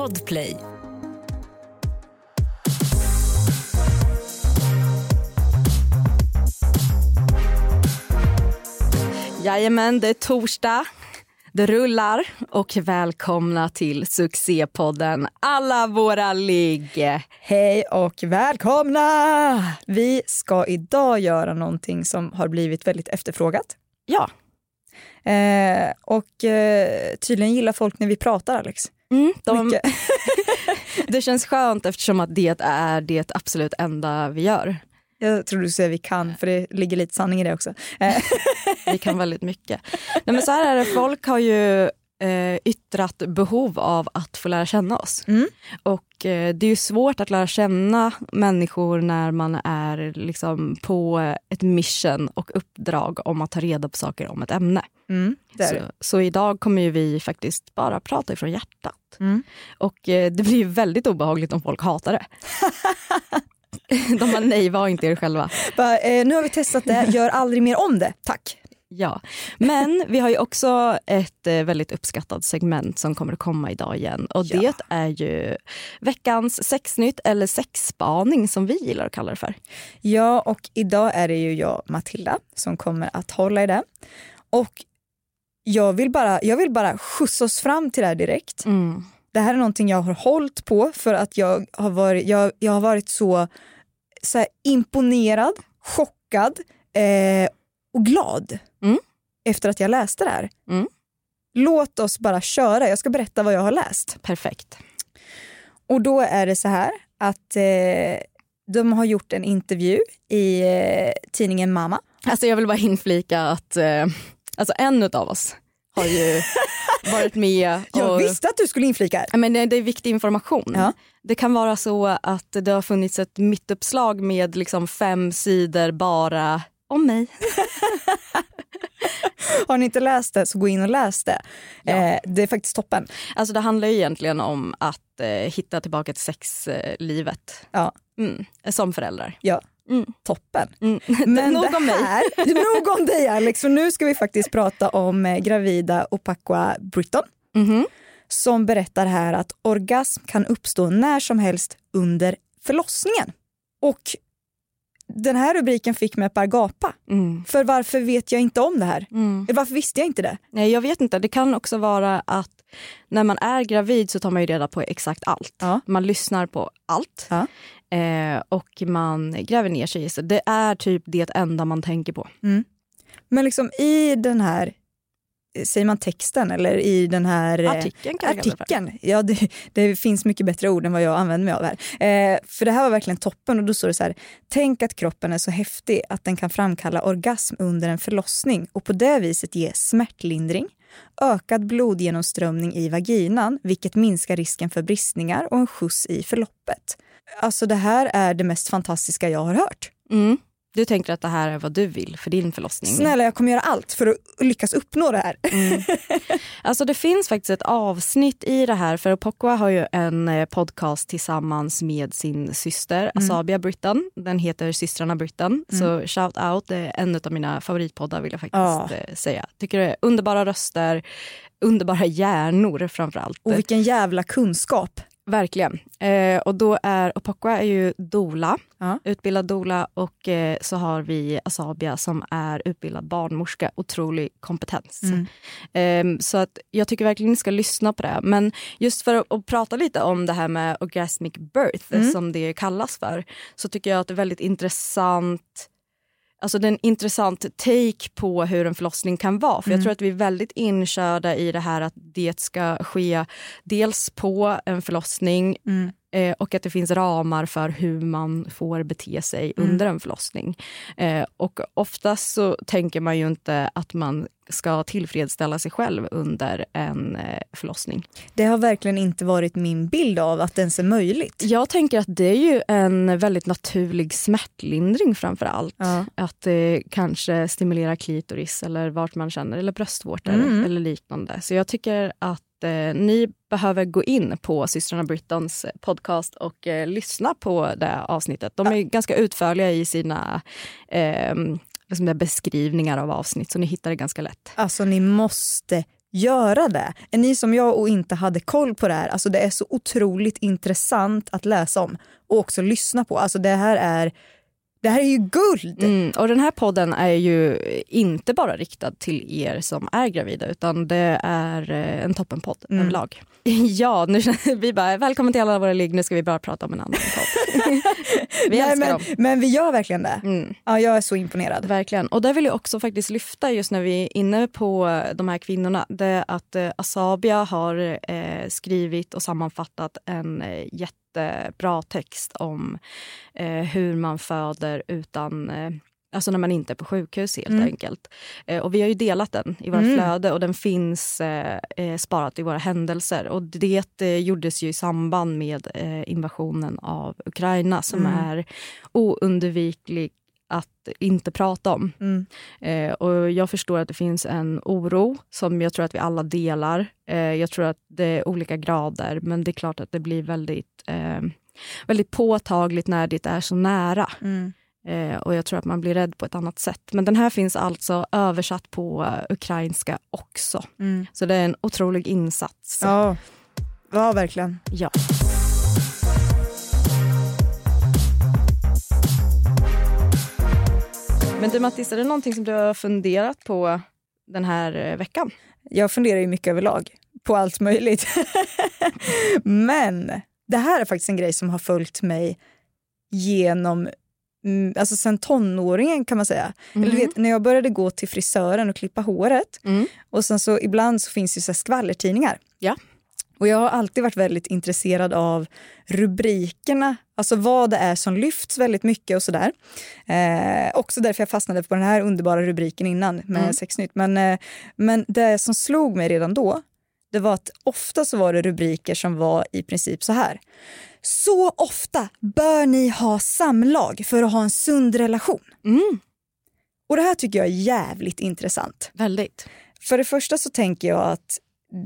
Podplay. Jajamän, det är torsdag. Det rullar och välkomna till succépodden Alla våra ligg. Hej och välkomna! Vi ska idag göra någonting som har blivit väldigt efterfrågat. Ja. Eh, och eh, tydligen gillar folk när vi pratar, Alex. Mm, de, det känns skönt eftersom att det är det absolut enda vi gör. Jag tror du säger vi kan, för det ligger lite sanning i det också. Eh, Vi kan väldigt mycket. Nej, men så här är det, folk har ju eh, yttrat behov av att få lära känna oss. Mm. Och eh, det är ju svårt att lära känna människor när man är liksom på ett mission och uppdrag om att ta reda på saker om ett ämne. Mm, Så, så idag kommer vi faktiskt bara prata ifrån hjärtat. Mm. Och eh, det blir väldigt obehagligt om folk hatar det. De bara, nej, var inte er själva. Bara, eh, nu har vi testat det, gör aldrig mer om det. Tack. Ja, men vi har ju också ett eh, väldigt uppskattat segment som kommer att komma idag igen. Och Ja. det är ju veckans sexnytt eller sexspaning som vi gillar att kalla det för. Ja, och idag är det ju jag, Matilda, som kommer att hålla i det. Och jag vill bara, jag vill bara skjutsa oss fram till det här direkt. Det här är någonting jag har hållit på för att jag har varit, jag, jag har varit så, så här, imponerad, chockad eh, och glad Mm. efter att jag läste det här. Mm. Låt oss bara köra, jag ska berätta vad jag har läst. Perfekt. Och då är det så här att eh, de har gjort en intervju i eh, tidningen Mama. Alltså jag vill bara inflika att eh, alltså en av oss har ju varit med. Jag och, visste att du skulle inflika Men det, det är viktig information. Ja. Det kan vara så att det har funnits ett mittuppslag med liksom fem sidor bara om mig. Har ni inte läst det så gå in och läs det. Ja. Eh, det är faktiskt toppen. Alltså det handlar ju egentligen om att eh, hitta tillbaka till sexlivet. Ja. Mm, som föräldrar. Ja. Mm. Toppen. Mm. Men Nog det om här, nog om dig Alex, för nu ska vi faktiskt prata om eh, gravida Opakwa Britton Mhm. som berättar här att orgasm kan uppstå när som helst under förlossningen. Och den här rubriken fick mig att bara gapa. Mm. För varför vet jag inte om det här? Mm. Varför visste jag inte det? Nej, jag vet inte. Det kan också vara att när man är gravid så tar man ju reda på exakt allt. Ja. Man lyssnar på allt. Ja. Eh, och man gräver ner sig i det. Det är typ det enda man tänker på. Men liksom i den här, säger man texten eller i den här eh, Artikeln. Artikeln, ja det, det finns mycket bättre ord än vad jag använder mig av här. Eh, för det här var verkligen toppen och då står det så här, tänk att kroppen är så häftig att den kan framkalla orgasm under en förlossning och på det viset ge smärtlindring, ökad blodgenomströmning i vaginan vilket minskar risken för bristningar och en skjuts i förloppet. Alltså det här är det mest fantastiska jag har hört. Mm. Du tänker att det här är vad du vill för din förlossning? Snälla jag kommer göra allt för att lyckas uppnå det här. Mm. Alltså det finns faktiskt ett avsnitt i det här, för Pokwa har ju en eh, podcast tillsammans med sin syster Asabia Britton. Den heter Systrarna Britton. Så shout out, det är en av mina favoritpoddar vill jag faktiskt eh, säga. Tycker det är underbara röster, underbara hjärnor framför allt. Och vilken jävla kunskap. Verkligen. Eh, och då är, och Pokwa är ju dola, Ja. utbildad dola och eh, så har vi Asabia som är utbildad barnmorska, otrolig kompetens. Mm. Ehm, så att jag tycker verkligen ni ska lyssna på det. Men just för att, att prata lite om det här med orgasmic birth Mm. som det kallas för så tycker jag att det är väldigt intressant Alltså det är en intressant take på hur en förlossning kan vara. För jag Mm. tror att vi är väldigt inkörda i det här att det ska ske dels på en förlossning Mm. eh, och att det finns ramar för hur man får bete sig Mm. under en förlossning. Eh, och oftast så tänker man ju inte att man ska tillfredsställa sig själv under en eh, förlossning. Det har verkligen inte varit min bild av att det ens är möjligt. Jag tänker att det är ju en väldigt naturlig smärtlindring framför allt. Ja. Att det kanske stimulerar klitoris eller vart man känner, eller bröstvårtor Mm. eller liknande. Så jag tycker att eh, ni behöver gå in på systrarna Brittons podcast och eh, lyssna på det avsnittet. De är ganska utförliga i sina eh, liksom beskrivningar av avsnitt så ni hittar det ganska lätt. Alltså ni måste göra det. Är ni som jag och inte hade koll på det här, alltså det är så otroligt intressant att läsa om och också lyssna på. Alltså det här är det här är ju guld! Mm, och den här podden är ju inte bara riktad till er som är gravida utan det är eh, en toppenpodd mm. överlag. Ja, nu vi bara välkommen till alla våra ligg, nu ska vi bara prata om en annan podd. vi Nej, men, dem. men vi gör verkligen det. Mm. Ja, jag är så imponerad. Verkligen. Och där vill jag också faktiskt lyfta just när vi är inne på de här kvinnorna, det är att eh, Asabia har eh, skrivit och sammanfattat en eh, jätte jättebra text om eh, hur man föder utan eh, Alltså när man inte är på sjukhus helt mm. enkelt. Eh, och vi har ju delat den i vårt mm. flöde och den finns eh, eh sparat i våra händelser. Och det eh, gjordes ju i samband med eh, invasionen av Ukraina som mm. är oundviklig att inte prata om. Mm. Eh, och jag förstår att det finns en oro som jag tror att vi alla delar. Eh, jag tror att det är olika grader, men det är klart att det blir väldigt, eh, väldigt påtagligt när det är så nära. Mm. Eh, och jag tror att man blir rädd på ett annat sätt. Men den här finns alltså översatt på ukrainska också. Mm. Så det är en otrolig insats. Ja, ja verkligen. Ja. Men du Mattis, är det någonting som du har funderat på den här eh, veckan? Jag funderar ju mycket överlag på allt möjligt. Men det här är faktiskt en grej som har följt mig genom alltså sen tonåringen kan man säga. Mm. Eller vet, när jag började gå till frisören och klippa håret mm. och sen så ibland så finns det så skvallertidningar. Ja. Och jag har alltid varit väldigt intresserad av rubrikerna, alltså vad det är som lyfts väldigt mycket och sådär. Eh, också därför jag fastnade på den här underbara rubriken innan med mm. Sexnytt. Men, eh, men det som slog mig redan då, det var att ofta så var det rubriker som var i princip så här. Så ofta bör ni ha samlag för att ha en sund relation. Mm. Och det här tycker jag är jävligt intressant. Väldigt. För det första så tänker jag att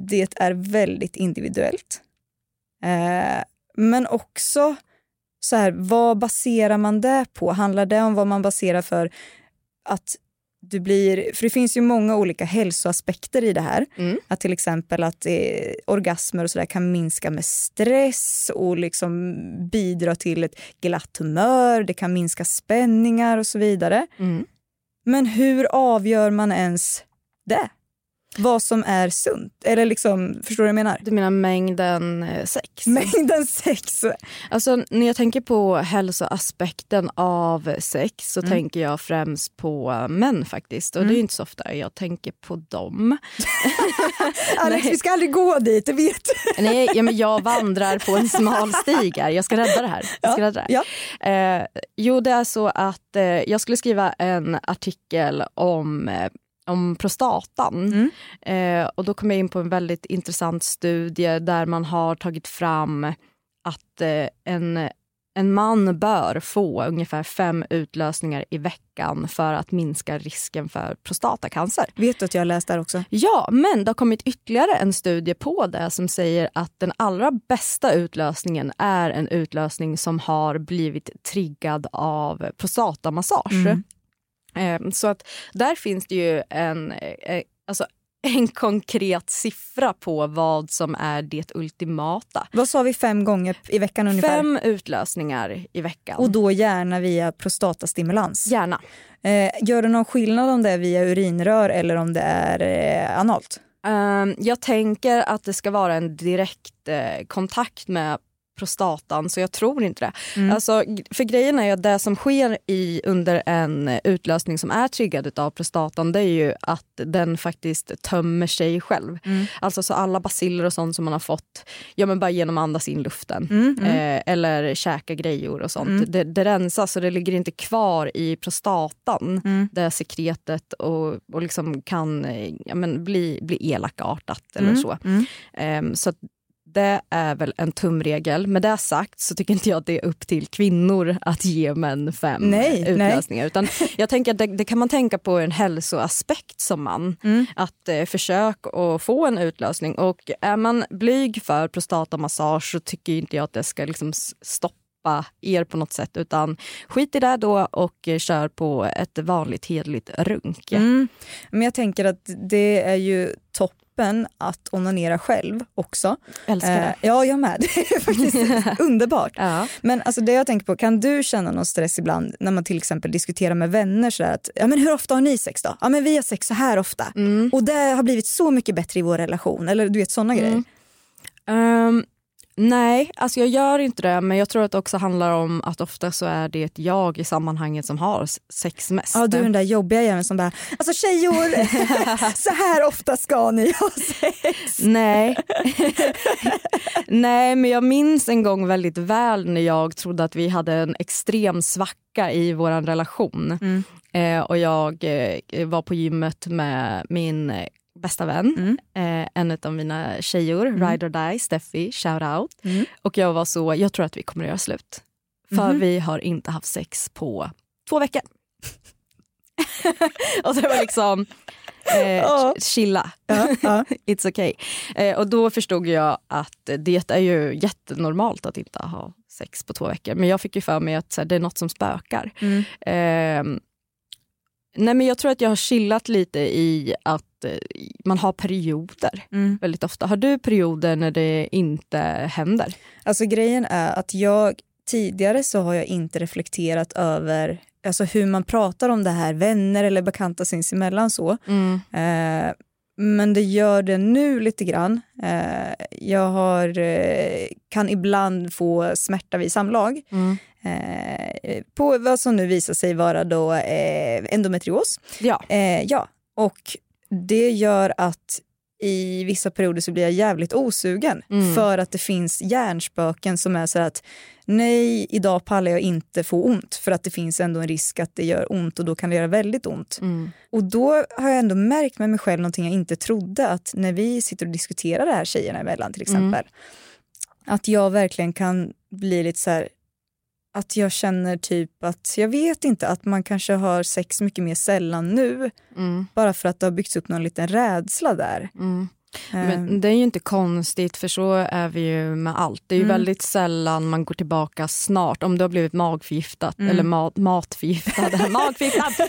det är väldigt individuellt. Eh, men också så här, vad baserar man det på? Handlar det om vad man baserar för att du blir... För det finns ju många olika hälsoaspekter i det här. Mm. Att till exempel att eh, orgasmer och så där kan minska med stress och liksom bidra till ett glatt humör. Det kan minska spänningar och så vidare. Mm. Men hur avgör man ens det? Vad som är sunt. Eller liksom, förstår du vad jag menar? Du menar mängden eh, sex? Mängden sex. Alltså, när jag tänker på hälsoaspekten av sex så mm. tänker jag främst på män faktiskt. Och mm. det är mm. inte så ofta jag tänker på dem. Alex, vi ska aldrig gå dit, du vet. Nej, ja, men jag vandrar på en smal stig här. Jag ska rädda det här. Jag ska rädda det Ja. Eh, jo, det är så att eh, jag skulle skriva en artikel om eh, om prostatan. Mm. Eh, och då kom jag in på en väldigt intressant studie där man har tagit fram att eh, en, en man bör få ungefär fem utlösningar i veckan för att minska risken för prostatacancer. Vet du att jag läst där också? Ja, men det har kommit ytterligare en studie på det som säger att den allra bästa utlösningen är en utlösning som har blivit triggad av prostatamassage. Mm. Ehm, så att där finns det ju en, eh, alltså en konkret siffra på vad som är det ultimata. Vad sa vi, fem gånger i veckan ungefär? Fem utlösningar i veckan. Och då gärna via prostatastimulans? Gärna. Eh, gör det någon skillnad om det är via urinrör eller om det är eh, analt? Um, jag tänker att det ska vara en direkt eh, kontakt med prostatan så jag tror inte det. Mm. Alltså, för grejen är ju att det som sker i, under en utlösning som är triggad av prostatan det är ju att den faktiskt tömmer sig själv. Mm. Alltså så alla basiller och sånt som man har fått ja, men bara genom att andas in luften mm. mm. eh, eller käka grejor och sånt. Mm. Det, det rensas och det ligger inte kvar i prostatan mm. det sekretet och, och liksom kan ja, men bli, bli elakartat eller så. Eh, så det är väl en tumregel. Med det sagt så tycker inte jag att det är upp till kvinnor att ge män fem nej, utlösningar. Nej. Utan jag tänker att det, det, kan man tänka på en hälsoaspekt som man. Mm. Att eh, försök att få en utlösning. Och är man blyg för prostatamassage så tycker inte jag att det ska liksom stoppa er på något sätt utan skit i det då och kör på ett vanligt hedligt runk. Mm. Men jag tänker att det är ju topp öppen att onanera själv också. Älskar det. Eh, ja, jag med. Det är faktiskt underbart. Ja. Men alltså det jag tänker på, kan du känna någon stress ibland när man till exempel diskuterar med vänner sådär att ja men hur ofta har ni sex då? Ja men vi har sex så här ofta. Mm. Och det har blivit så mycket bättre i vår relation. Eller du vet sådana grejer. Ehm, nej, alltså jag gör inte det men jag tror att det också handlar om att ofta så är det ett jag i sammanhanget som har sex mest. Ja, du är den där jobbiga jäveln som bara, alltså tjejor, så här ofta ska ni ha sex. Nej. Nej men jag minns en gång väldigt väl när jag trodde att vi hade en extrem svacka i vår relation. Mm. Eh, och jag eh, var på gymmet med min eh, bästa vän, Mm. eh, en av mina tjejor, Ride or Die, Steffi, shout out. Mm. Och jag var så, jag tror att vi kommer att göra slut. För Mhm. vi har inte haft sex på två veckor. och det var liksom, eh, Ja. chilla, it's okay. Eh, och då förstod jag att det är ju jättenormalt att inte ha sex på två veckor. Men jag fick ju för mig att här, det är något som spökar. Mm. Eh, nej men jag tror att jag har chillat lite i att eh, man har perioder Mm. väldigt ofta. Har du perioder när det inte händer? Alltså grejen är att jag tidigare så har jag inte reflekterat över alltså hur man pratar om det här, vänner eller bekanta sinsemellan så. Eh, men det gör det nu lite grann. Eh, jag har, eh, kan ibland få smärta vid samlag. Mm. Eh, på vad som nu visar sig vara då eh, endometrios. Ja. Ja, och det gör att i vissa perioder så blir jag jävligt osugen Mm. för att det finns hjärnspöken som är så att nej, idag pallar jag inte få ont för att det finns ändå en risk att det gör ont och då kan det göra väldigt ont. Mm. Och då har jag ändå märkt med mig själv någonting jag inte trodde att när vi sitter och diskuterar det här tjejerna emellan till exempel, att jag verkligen kan bli lite så här att jag känner typ att, jag vet inte, att man kanske har sex mycket mer sällan nu Mm. bara för att det har byggts upp någon liten rädsla där. Mm. Men det är ju inte konstigt för så är vi ju med allt. Det är ju Mm. väldigt sällan man går tillbaka snart om du har blivit magförgiftad Mm. eller mat, matförgiftad. magförgiftad!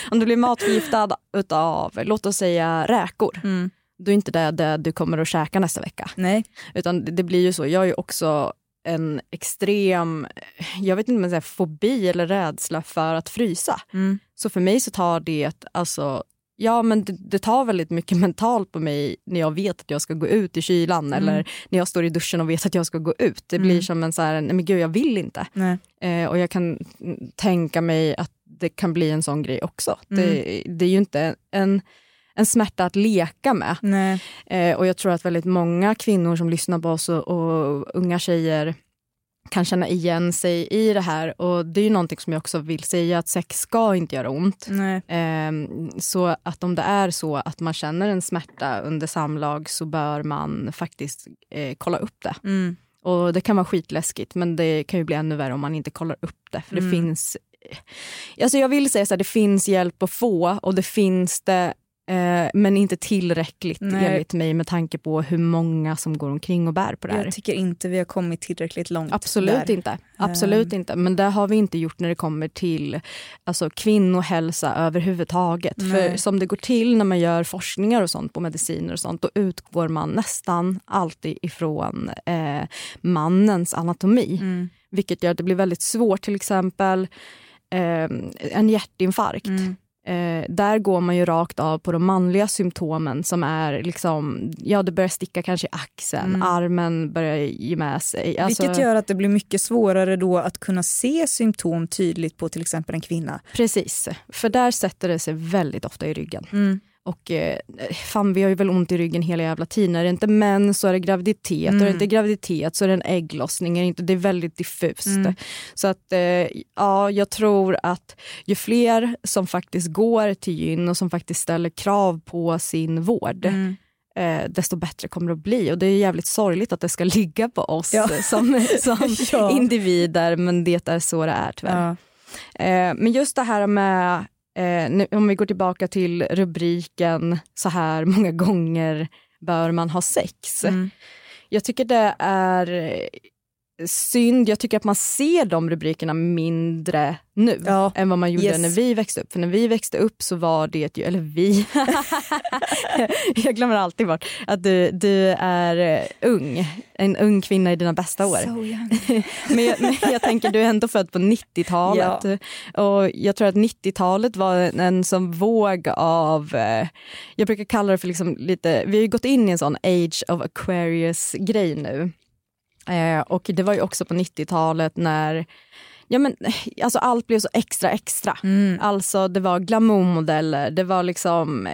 om du blir matförgiftad utav, låt oss säga räkor. mm, Då är inte det det du kommer att käka nästa vecka. nej. Utan det, det blir ju så, jag är ju också en extrem, jag vet inte om man säger fobi eller rädsla för att frysa. Mm, Så för mig så tar det, alltså, ja men det, det tar väldigt mycket mentalt på mig när jag vet att jag ska gå ut i kylan Mm. eller när jag står i duschen och vet att jag ska gå ut. Det blir Mm. som en så här, nej men gud jag vill inte. Eh, och jag kan tänka mig att det kan bli en sån grej också. Det, Mm. det är ju inte en, en smärta att leka med. Eh, och jag tror att väldigt många kvinnor som lyssnar på oss och, och unga tjejer kan känna igen sig i det här. Och det är ju någonting som jag också vill säga, att sex ska inte göra ont. Ehm, så att om det är så att man känner en smärta under samlag så bör man faktiskt eh, kolla upp det. Mm, Och det kan vara skitläskigt men det kan ju bli ännu värre om man inte kollar upp det. För Mm. det finns... Alltså jag vill säga så här, det finns hjälp att få och det finns det eh, men inte tillräckligt Nej. enligt mig med tanke på hur många som går omkring och bär på det här. Jag tycker inte vi har kommit tillräckligt långt Absolut där. inte. Absolut Ehm. inte. Men det har vi inte gjort när det kommer till alltså, kvinnohälsa överhuvudtaget. Nej. För som det går till när man gör forskningar och sånt på mediciner och sånt, då utgår man nästan alltid ifrån eh, mannens anatomi. Mm, Vilket gör att det blir väldigt svårt. Till exempel eh, en hjärtinfarkt. mm, Eh, där går man ju rakt av på de manliga symptomen som är liksom, ja det börjar sticka kanske i axeln, Mm. armen börjar ge med sig. Alltså- Vilket gör att det blir mycket svårare då att kunna se symptom tydligt på till exempel en kvinna. Precis, för där sätter det sig väldigt ofta i ryggen. Mm, Och eh, fan vi har ju väl ont i ryggen hela jävla tiden. Är det inte män så är det graviditet. Mm. Och är det inte graviditet så är det en ägglossning. Är det, inte, det är väldigt diffust. Mm. Så att eh, ja, jag tror att ju fler som faktiskt går till gyn och som faktiskt ställer krav på sin vård. mm. Eh, desto bättre kommer det att bli. Och det är jävligt sorgligt att det ska ligga på oss Ja. som, som Ja. individer. Men det är så det är tyvärr. Ja. Eh, men just det här med, eh, nu, om vi går tillbaka till rubriken så här många gånger bör man ha sex. Mm. Jag tycker det är synd. Jag tycker att man ser de rubrikerna mindre nu Ja. än vad man gjorde Yes. när vi växte upp. För när vi växte upp så var det ju, eller vi, jag glömmer alltid bort att du, du är eh, ung. En ung kvinna i dina bästa år. So. Men jag, men jag tänker, du är ändå född på 90-talet. Och jag tror att 90-talet var en, en sån våg av, eh, jag brukar kalla det för liksom lite, vi har ju gått in i en sån age of Aquarius grej nu. Eh, och det var ju också på 90-talet när Ja, men, alltså allt blev så extra extra. Mm. Alltså det var glamourmodeller, det var liksom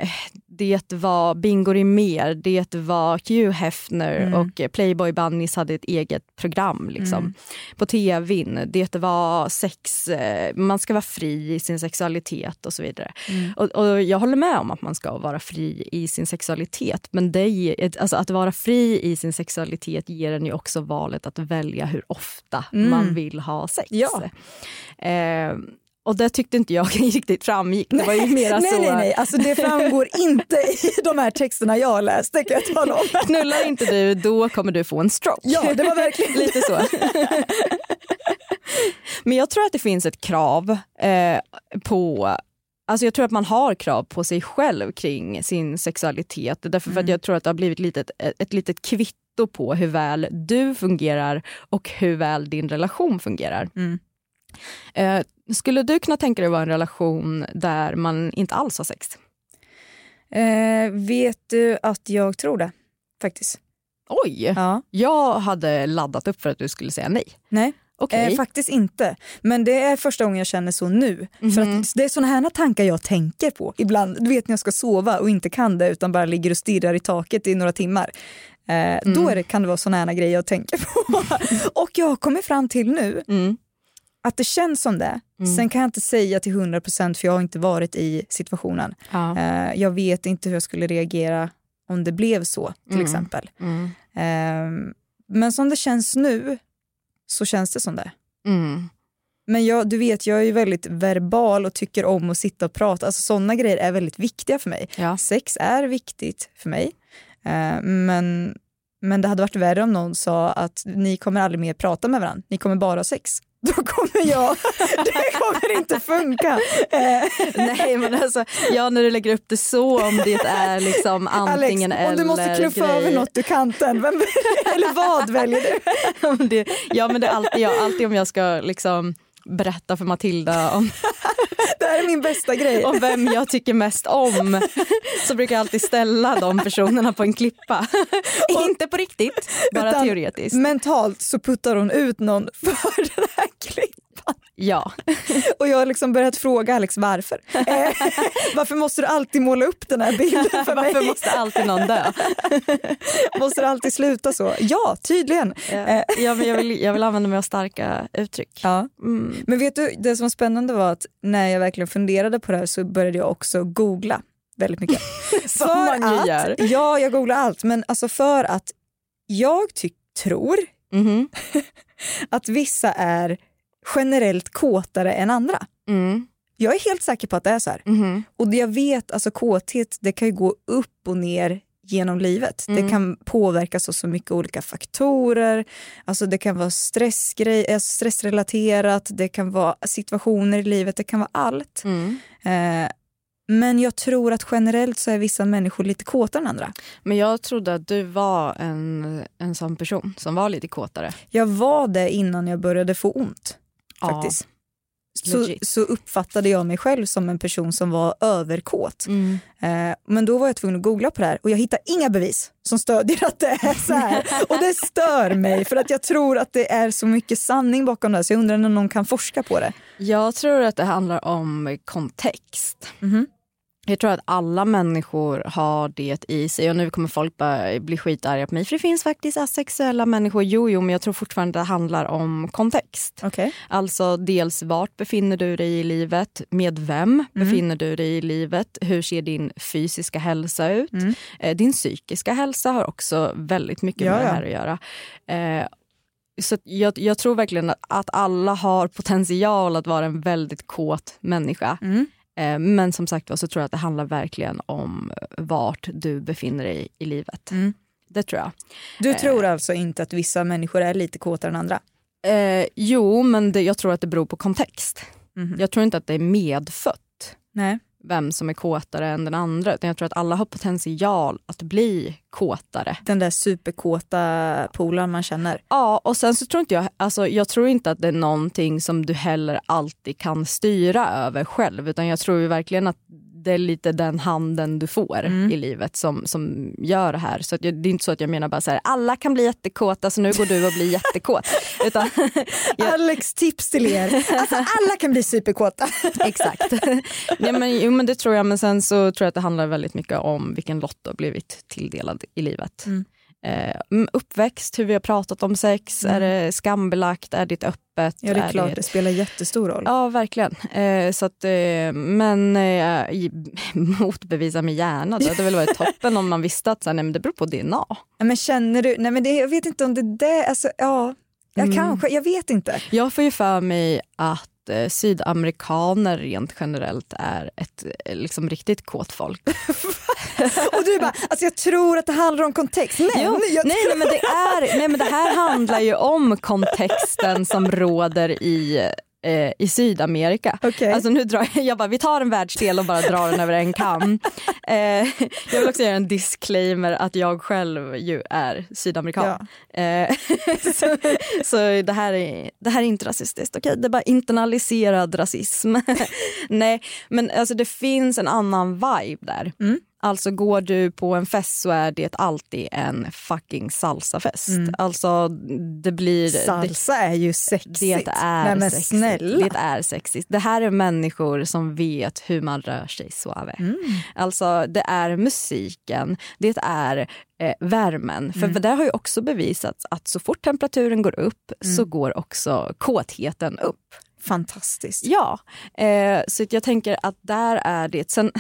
det var Bingo Rimér, det var Hugh Hefner Mm. och Playboy Bunnies hade ett eget program liksom, Mm. på tvn. Det var sex, eh, man ska vara fri i sin sexualitet och så vidare. Mm. Och, och jag håller med om att man ska vara fri i sin sexualitet men det ger, alltså att vara fri i sin sexualitet ger en ju också valet att välja hur ofta Mm. man vill ha sex. Ja. Eh, och det tyckte inte jag riktigt framgick. Det var ju mera nej, så, nej, nej, alltså det framgår inte i de här texterna jag har läst, det kan jag tala om. knullar inte du då kommer du få en stroke. Ja, det var verkligen Lite så. Men jag tror att det finns ett krav eh, på Alltså jag tror att man har krav på sig själv kring sin sexualitet. Därför för att Mm. jag tror att det har blivit lite ett, ett litet kvitto på hur väl du fungerar och hur väl din relation fungerar. Mm. Eh, skulle du kunna tänka dig att vara i en relation där man inte alls har sex? Eh, vet du att jag tror det, faktiskt. Oj! Ja. Jag hade laddat upp för att du skulle säga nej. Nej, Okej. eh, faktiskt inte. Men det är första gången jag känner så nu. För Mhm. att det är såna här tankar jag tänker på ibland. Du vet när jag ska sova och inte kan det utan bara ligger och stirrar i taket i några timmar. Eh, Då är det, kan det vara såna här grejer jag tänker på. och jag har kommit fram till nu Mm. Att det känns som det. Mm. Sen kan jag inte säga till 100% för jag har inte varit i situationen. Ja. Eh, jag vet inte hur jag skulle reagera om det blev så till Mm. exempel. Mm. Eh, men som det känns nu så känns det som det. Mm. Men jag, du vet, jag är ju väldigt verbal och tycker om att sitta och prata. Alltså sådana grejer är väldigt viktiga för mig. Ja. Sex är viktigt för mig. Eh, men, men det hade varit värre om någon sa att ni kommer aldrig mer prata med varandra, ni kommer bara ha sex. Då kommer jag, det kommer inte funka. Eh, Nej men alltså, ja när du lägger upp det så om det är liksom antingen Alex, om du måste eller knuffa över grej. något ur kanten, vem, eller vad väljer du? Ja, men det, ja men det är alltid, jag, alltid om jag ska liksom berätta för Matilda om, Det här är min bästa grej. om vem jag tycker mest om så brukar jag alltid ställa de personerna på en klippa. Inte på riktigt, bara teoretiskt. Mentalt så puttar hon ut någon för den här klippan. Ja. Och jag har liksom börjat fråga Alex varför. Eh, varför måste du alltid måla upp den här bilden för mig? Varför måste alltid någon dö? Måste det alltid sluta så? Ja, tydligen. Ja, men jag, vill, jag vill använda mig av starka uttryck. Ja. Mm. Men vet du, det som var spännande var att när jag verkligen funderade på det här så började jag också googla väldigt mycket. Som man ju att, gör. Ja, jag googlar allt. Men alltså för att jag ty- tror Mhm. att vissa är generellt kåtare än andra. Mm. Jag är helt säker på att det är så här. Mhm. Och jag vet, alltså kåthet, det kan ju gå upp och ner genom livet. Mm. Det kan påverkas av så mycket olika faktorer. Alltså det kan vara stressgrej, alltså stressrelaterat, det kan vara situationer i livet, det kan vara allt. Mm. Eh, men jag tror att generellt så är vissa människor lite kåtare än andra. Men jag trodde att du var en, en sån person som var lite kåtare. Jag var det innan jag började få ont. Faktiskt. Så, så uppfattade jag mig själv som en person som var överkåt. Mm. Eh, men då var jag tvungen att googla på det här och jag hittade inga bevis som stödjer att det är så här. Och det stör mig för att jag tror att det är så mycket sanning bakom det här så jag undrar när någon kan forska på det. Jag tror att det handlar om kontext. Mhm. Jag tror att alla människor har det i sig och nu kommer folk bara bli skitarga på mig för det finns faktiskt asexuella människor. Jo, jo, men jag tror fortfarande det handlar om kontext. Okej. Alltså dels vart befinner du dig i livet? Med vem befinner du dig i livet? Hur ser din fysiska hälsa ut? Mm. Eh, Din psykiska hälsa har också väldigt mycket Ja, med det här att göra. Eh, så jag, jag tror verkligen att, att alla har potential att vara en väldigt kåt människa. Mm. Eh, Men som sagt så tror jag att det handlar verkligen om vart du befinner dig i livet. Mm. det tror jag. Du tror alltså inte att vissa människor är lite kåtare än andra? Eh, jo, men det, jag tror att det beror på kontext. Mhm. Jag tror inte att det är medfött Nej. Vem som är kåtare än den andra. Utan jag tror att alla har potential att bli kåtare. Den där superkåta polaren man känner. Ja, och sen så tror inte jag, alltså jag tror inte att det är någonting som du heller alltid kan styra över själv. Utan jag tror ju verkligen att det är lite den handen du får Mm. i livet som, som gör det här. Så jag, det är inte så att jag menar bara så här, alla kan bli jättekåta så nu går du och blir jättekåt. Utan, Ja. Alex tips till er. Alltså alla kan bli superkåta. Exakt. ja, men, jo, men det tror jag, men sen så tror jag att det handlar väldigt mycket om vilken lott du har blivit tilldelad i livet. Mm. Eh, mm, uppväxt, hur vi har pratat om sex, Mm. är det skambelagt, är det öppet? Ja det är klart, det spelar jättestor roll. Ja, verkligen. Eh, så att, eh, men eh, motbevisa mig gärna. Det hade väl varit toppen om man visste att så här, nej, men det beror på DNA. Ja, Men känner du, nej men det, jag vet inte om det där, alltså ja, ja Mm. kanske, jag vet inte. Jag får ju för mig att eh, sydamerikaner rent generellt är ett eh, liksom, riktigt kåt folk. Och du bara, alltså jag tror att det handlar om kontext. Nej, Jo, nej, nej, men det är, nej men det här handlar ju om kontexten som råder i, eh, i Sydamerika. Okej. Alltså nu drar jag, jag bara, vi tar en världsdel och bara drar den över en kam. Eh, jag vill också göra en disclaimer att jag själv ju är sydamerikan. Ja. Eh, så så det, här är, det här är inte rasistiskt, okej? Det är bara internaliserad rasism. Nej, men alltså det finns en annan vibe där. Mm. Alltså går du på en fest så är det alltid en fucking salsafest. Mm. Alltså det blir... Salsa är ju sexigt. Det, det är nej, sexigt. snälla. Det är sexigt. Det här är människor som vet hur man rör sig suave. Mm. Alltså det är musiken, det är eh, värmen. För Mm. det har ju också bevisats att så fort temperaturen går upp Mm. så går också kåtheten upp. Fantastiskt. Ja, eh, så jag tänker att där är det. Sen,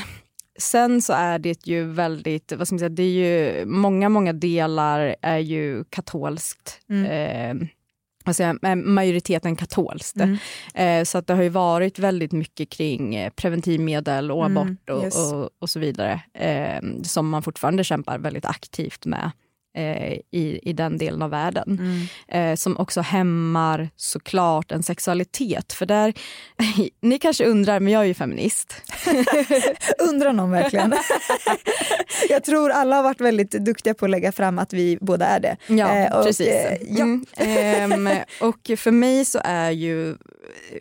sen så är det ju väldigt, vad ska man säga, det är ju många, många delar är ju katolskt. Mm. Eh, eh, majoriteten katolskt. Mm. Eh, så att det har ju varit väldigt mycket kring eh, preventivmedel och Mm, abort och, yes. och, och så vidare. Eh, som man fortfarande kämpar väldigt aktivt med eh, i, i den delen av världen Mm. eh, som också hämmar såklart en sexualitet. För där, ni kanske undrar, men jag är ju feminist. Undrar någon verkligen? jag tror alla har varit väldigt duktiga på att lägga fram att vi båda är det. Ja, Eh, och, precis. eh, ja. Mm, ehm, och för mig så är ju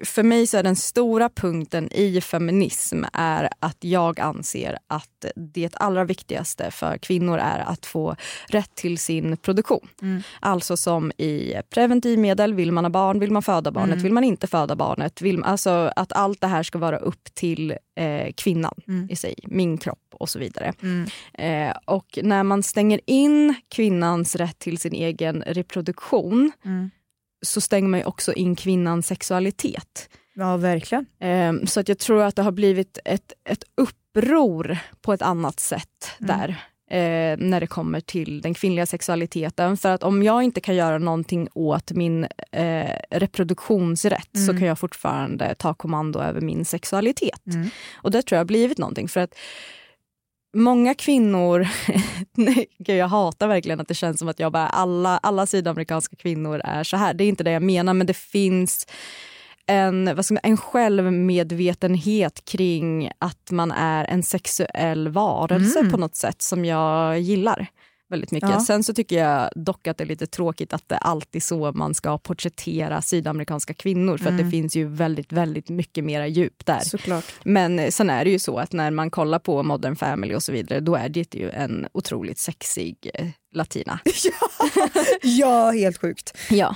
för mig så är den stora punkten i feminism är att jag anser att det allra viktigaste för kvinnor är att få rätt till sin produktion. Mm. Alltså som i preventivmedel, vill man ha barn, vill man föda barnet, Mm. vill man inte föda barnet. Vill, alltså att allt det här ska vara upp till eh, kvinnan Mm. i sig, min kropp och så vidare. Mm. Eh, och när man stänger in kvinnans rätt till sin egen reproduktion Mm. Så stänger man ju också in kvinnans sexualitet. Ja, verkligen. Eh, så att jag tror att det har blivit ett, ett uppror på ett annat sätt Mm. där. Eh, när det kommer till den kvinnliga sexualiteten. För att om jag inte kan göra någonting åt min eh, reproduktionsrätt så Mm. kan jag fortfarande ta kommando över min sexualitet. Mm. Och det tror jag har blivit någonting. För att många kvinnor, nej, gud, jag hatar verkligen att det känns som att jag bara, alla, alla sydamerikanska kvinnor är så här. Det är inte det jag menar men det finns en, vad ska man, en självmedvetenhet kring att man är en sexuell varelse Mm. på något sätt som jag gillar väldigt mycket. Ja. Sen så tycker jag dock att det är lite tråkigt att det alltid är så man ska porträttera sydamerikanska kvinnor för att Mm. det finns ju väldigt, väldigt mycket mera djup där. Såklart. Men sen är det ju så att när man kollar på Modern Family och så vidare då är det ju en otroligt sexig eh, latina. ja. ja, helt sjukt. Ja.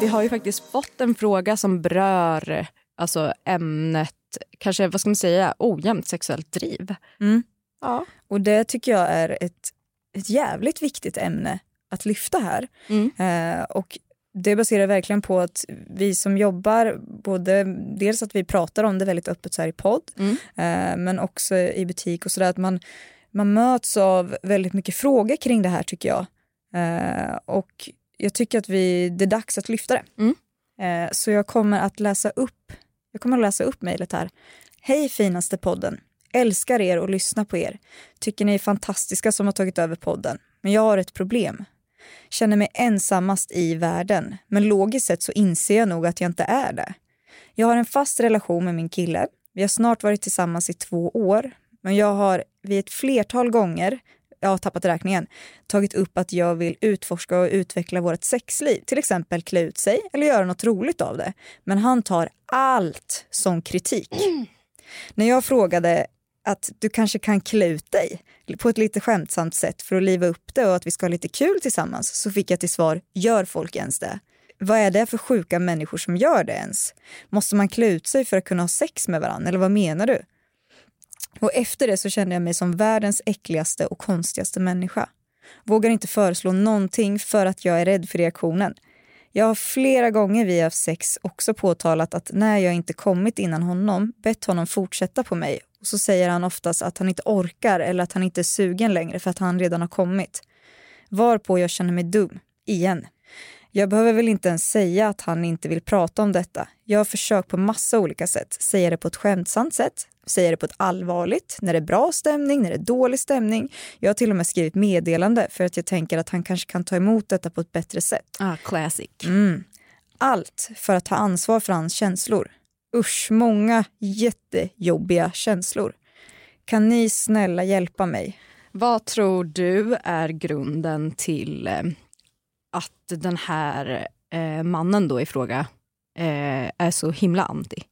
Vi har ju faktiskt fått en fråga som berör alltså ämnet kanske vad ska man säga, ojämnt sexuellt driv. Mm. Ja. Och det tycker jag är ett, ett jävligt viktigt ämne att lyfta här. Mm. Eh, och det baserar verkligen på att vi som jobbar, både dels att vi pratar om det väldigt öppet så här i podd, Mm. eh, men också i butik och sådär, att man, man möts av väldigt mycket frågor kring det här tycker jag. Eh, och jag tycker att vi, det är dags att lyfta det. Mm. Eh, så jag kommer att läsa upp, jag kommer att läsa upp mejlet här. Hej finaste podden. Älskar er och lyssnar på er. Tycker ni är fantastiska som har tagit över podden. Men jag har ett problem. Känner mig ensammast i världen. Men logiskt sett så inser jag nog att jag inte är det. Jag har en fast relation med min kille. Vi har snart varit tillsammans i två år. Men jag har vid ett flertal gånger, jag har tappat räkningen, tagit upp att jag vill utforska och utveckla vårt sexliv. Till exempel klä ut sig eller göra något roligt av det. Men han tar allt som kritik. När jag frågade att du kanske kan klä ut dig på ett lite skämtsamt sätt för att liva upp det och att vi ska ha lite kul tillsammans så fick jag till svar, gör folk ens det? Vad är det för sjuka människor som gör det ens? Måste man klä ut sig för att kunna ha sex med varandra eller vad menar du? Och efter det så kände jag mig som världens äckligaste och konstigaste människa. Vågar inte föreslå någonting för att jag är rädd för reaktionen. Jag har flera gånger via sex också påtalat att när jag inte kommit innan honom bett honom fortsätta på mig och så säger han oftast att han inte orkar eller att han inte är sugen längre för att han redan har kommit. Varpå jag känner mig dum, igen. Jag behöver väl inte ens säga att han inte vill prata om detta. Jag har försökt på massa olika sätt. Säga det på ett skämtsamt sätt, säga det på ett allvarligt, när det är bra stämning, när det är dålig stämning. Jag har till och med skrivit meddelande för att jag tänker att han kanske kan ta emot detta på ett bättre sätt. Ah, classic. Mm. Allt för att ta ansvar för hans känslor. Usch, många jättejobbiga känslor. Kan ni snälla hjälpa mig? Vad tror du är grunden till eh, att den här eh, mannen då i fråga eh, är så himla anti?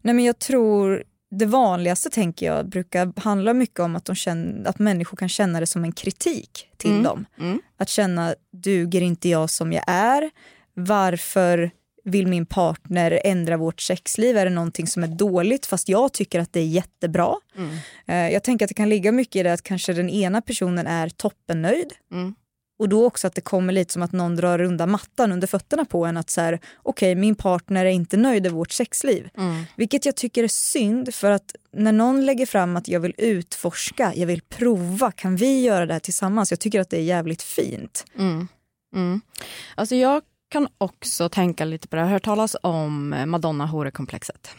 Nej, men jag tror det vanligaste tänker jag brukar handla mycket om att, de känner, att människor kan känna det som en kritik till Mm. dem. Mm. Att känna, duger inte jag som jag är? Varför vill min partner ändra vårt sexliv? Är det någonting som är dåligt fast jag tycker att det är jättebra? Mm. Eh, Jag tänker att det kan ligga mycket i det att kanske den ena personen är toppennöjd Mm. Och då också att det kommer lite som att någon drar undan mattan under fötterna på en att så här, okej min partner är inte nöjd i vårt sexliv. Mm. Vilket jag tycker är synd för att när någon lägger fram att jag vill utforska, jag vill prova, kan vi göra det här tillsammans? Jag tycker att det är jävligt fint. Mm. Mm. Alltså jag kan också tänka lite på det. Jag har hört talas om Madonna-horekomplexet.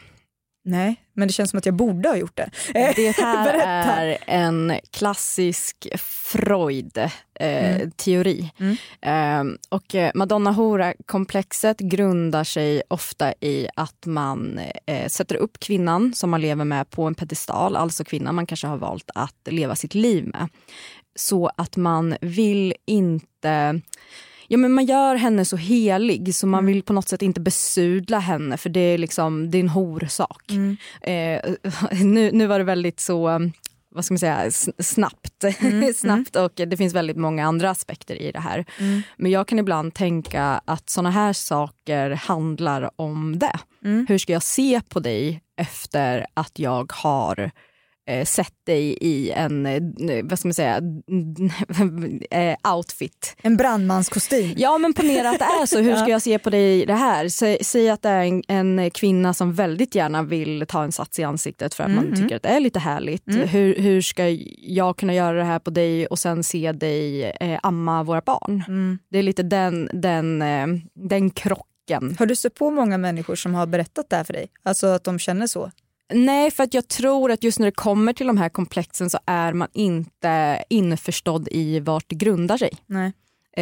Nej, men det känns som att jag borde ha gjort det. Eh, Det här är en klassisk Freud-teori. Mm. Eh, och eh, Madonna-hora-komplexet grundar sig ofta i att man eh, sätter upp kvinnan som man lever med på en pedestal, alltså kvinnan man kanske har valt att leva sitt liv med. Så att man vill inte Ja, men man gör henne så helig så man vill på något sätt inte besudla henne för det är, liksom, det är en horsak. Mm. Eh, nu, nu var det väldigt så, vad ska man säga, snabbt. snabbt och det finns väldigt många andra aspekter i det här. Mm. Men jag kan ibland tänka att såna här saker handlar om det. Mm. Hur ska jag se på dig efter att jag har sett dig i en, eh, vad ska man säga, eh, outfit. En brandmanskostym. Ja men ponera att det är så, hur ska jag se på dig det här? Säg, säg att det är en, en kvinna som väldigt gärna vill ta en sats i ansiktet för att man tycker att det är lite härligt. Hur, hur ska jag kunna göra det här på dig och sen se dig eh, amma våra barn? Mm. Det är lite den, den, eh, den krocken. Har du sett på många människor som har berättat det här för dig? Alltså att de känner så? Nej, för att jag tror att just när det kommer till de här komplexen så är man inte införstådd i vart det grundar sig. Nej.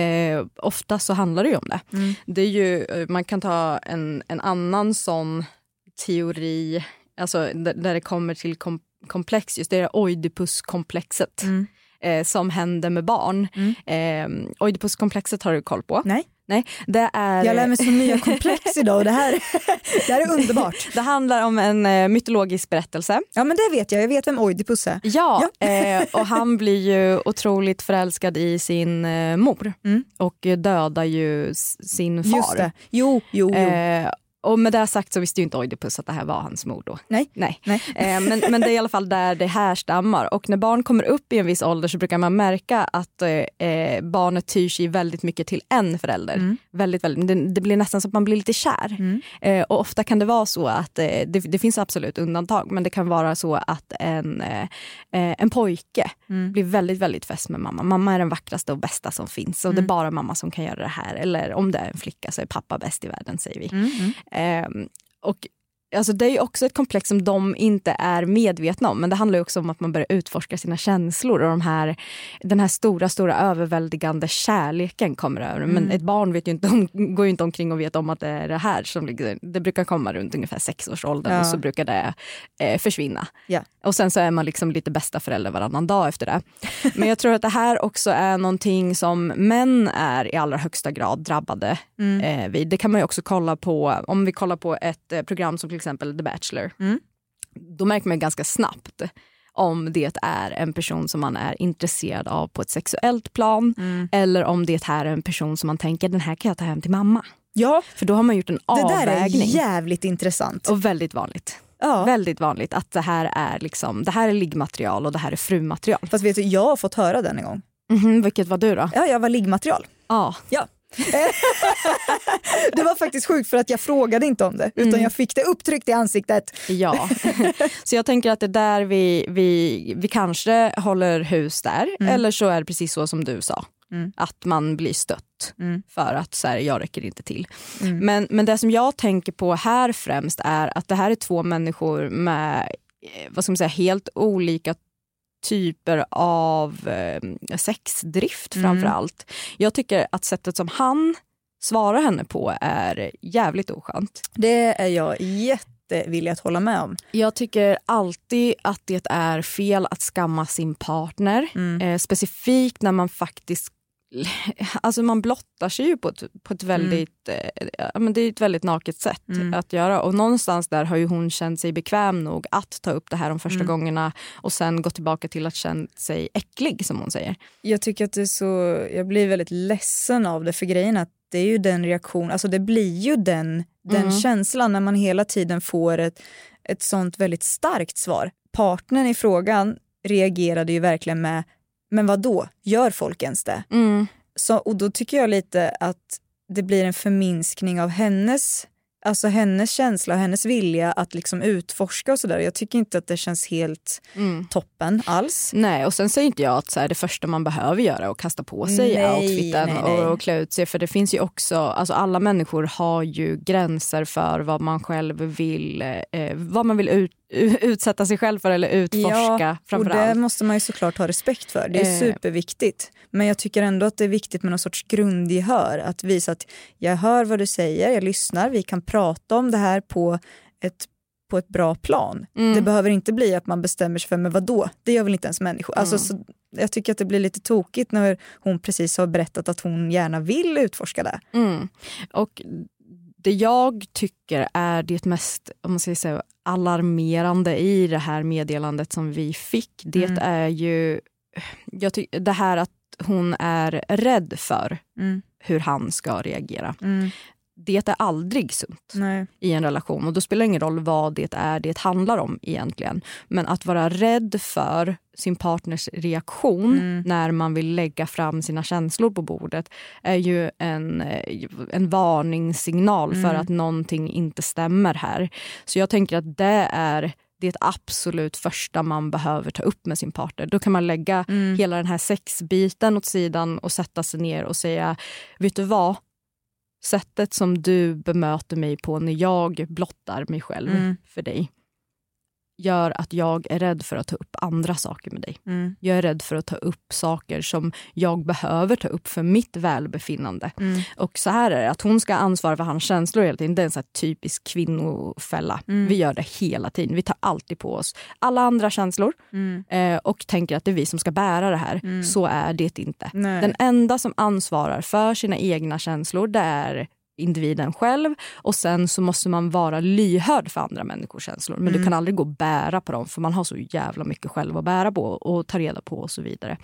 Eh, ofta så handlar det ju om det. Mm. det är ju, eh, man kan ta en, en annan sån teori, alltså där, där det kommer till kom, komplex, just det är Oidipuskomplexet Mm. eh, som händer med barn. Mm. Eh, Oidipuskomplexet har du koll på? Nej. Nej, det är... Jag lär mig så nya komplex idag och det här, det här är underbart. Det handlar om en eh, mytologisk berättelse. Ja men det vet jag, jag vet vem Oidipus är. Ja, Eh, och han blir ju otroligt förälskad i sin eh, mor Mm. och dödar ju sin far. Just det. Jo, jo, jo. Och med det sagt så visste ju inte Oidipus att det här var hans mor då. Nej. Nej. Nej. Eh, men, men det är i alla fall där det härstammar. Och när barn kommer upp i en viss ålder så brukar man märka att eh, eh barnet tyr sig väldigt mycket till en förälder. Mm. Väldigt, väldigt, det, det, blir nästan så att man blir lite kär. Mm. Eh, och ofta kan det vara så att, eh, det, det, finns absolut undantag, men det kan vara så att en, en pojke Mm. blir väldigt, väldigt fäst med mamma. Mamma är den vackraste och bästa som finns och det är Mm. bara mamma som kan göra det här. Eller om det är en flicka så är pappa bäst i världen säger vi. Mm. Mm. Ehm, och Alltså det är också ett komplex som de inte är medvetna om men det handlar också om att man börjar utforska sina känslor och de här, den här stora, stora överväldigande kärleken kommer över. Men Mm. ett barn vet ju inte om, går ju inte omkring och vet om att det är det här som ligger, det brukar komma runt ungefär sexårsåldern Ja. och så brukar det eh, försvinna. Ja. Och sen så är man liksom lite bästa förälder varannan dag efter det. Men jag tror att det här också är någonting som män är i allra högsta grad drabbade Mm. eh, vid. Det kan man ju också kolla på, om vi kollar på ett eh, program som till exempel The Bachelor. Mm. Då märker man ganska snabbt om det är en person som man är intresserad av på ett sexuellt plan Mm. eller om det här är en person som man tänker den här kan jag ta hem till mamma. Ja, För då har man gjort en det där är avvägning. jävligt intressant. Och väldigt vanligt. Ja. Väldigt vanligt att det här är liksom, det här är liggmaterial och det här är frumaterial. Fast vet du, jag har fått höra den en gång. Mhm, vilket var du då? Ja, jag var liggmaterial. Ja. Ja. Det var faktiskt sjukt för att jag frågade inte om det utan Mm. jag fick det upptryckt i ansiktet. Ja, så jag tänker att det är där vi, vi, vi kanske håller hus där. Mm. Eller så är det precis så som du sa. Mm. Att man blir stött Mm. för att så här, jag räcker inte till. Mm. Men, men det som jag tänker på här främst är att det här är två människor med eh, vad ska man säga, helt olika typer av eh, sexdrift Mm. framför allt. Jag tycker att sättet som han svarar henne på är jävligt oskönt. Det är jag jättevillig att hålla med om. Jag tycker alltid att det är fel att skamma sin partner. Mm. Eh, specifikt när man faktiskt Alltså man blottar sig ju på ett, på ett väldigt, eh, ja, men det är ett väldigt naket sätt Mm. att göra. Och någonstans där har ju hon känt sig bekväm nog att ta upp det här de första Mm. gångerna och sen gå tillbaka till att känna sig äcklig som hon säger. Jag tycker att det är så, jag blir väldigt ledsen av det för grejen att det är ju den reaktion, alltså det blir ju den, den Mm. känslan när man hela tiden får ett, ett sånt väldigt starkt svar. Partnern i frågan reagerade ju verkligen med, men vad då? gör folk ens det? Mm. Så, och då tycker jag lite att det blir en förminskning av hennes, alltså hennes känsla och hennes vilja att liksom utforska och sådär. Jag tycker inte att det känns helt Mm. toppen alls. Nej, och sen säger inte jag att så här, det första man behöver göra är att kasta på sig Nej, outfiten nej, nej. Och, och klä ut sig. För det finns ju också, alltså alla människor har ju gränser för vad man själv vill, eh, vad man vill ut, utsätta sig själv för eller utforska och framför det allt. måste man ju såklart ha respekt för. Det är Eh. superviktigt. Men jag tycker ändå att det är viktigt med någon sorts grundgehör. Att visa att jag hör vad du säger, jag lyssnar, vi kan prata om det här på ett på ett bra plan. Mm. Det behöver inte bli att man bestämmer sig för men vadå, det gör väl inte ens människor. Alltså, Mm. så, jag tycker att det blir lite tokigt när hon precis har berättat att hon gärna vill utforska det. Mm. Och det jag tycker är det mest om man ska säga, alarmerande i det här meddelandet som vi fick, det Mm. är ju jag ty- det här att hon är rädd för Mm. hur han ska reagera. Mm. Det är aldrig sunt Nej. i en relation och då spelar det ingen roll vad det är det handlar om egentligen. Men att vara rädd för sin partners reaktion Mm. när man vill lägga fram sina känslor på bordet är ju en, en varningssignal för Mm. att någonting inte stämmer här. Så jag tänker att det är det absolut första man behöver ta upp med sin partner. Då kan man lägga Mm. hela den här sexbiten åt sidan och sätta sig ner och säga, vet du vad? Sättet som du bemöter mig på när jag blottar mig själv Mm. för dig gör att jag är rädd för att ta upp andra saker med dig. Mm. Jag är rädd för att ta upp saker som jag behöver ta upp för mitt välbefinnande. Mm. Och så här är det, att hon ska ansvara för hans känslor hela tiden, det är en så typisk kvinnofälla. Mm. Vi gör det hela tiden, vi tar alltid på oss alla andra känslor Mm. eh, och tänker att det är vi som ska bära det här. Mm. Så är det inte. Nej. Den enda som ansvarar för sina egna känslor det är individen själv och sen så måste man vara lyhörd för andra människors känslor. Men Mm. du kan aldrig gå och bära på dem för man har så jävla mycket själv att bära på och ta reda på och så vidare.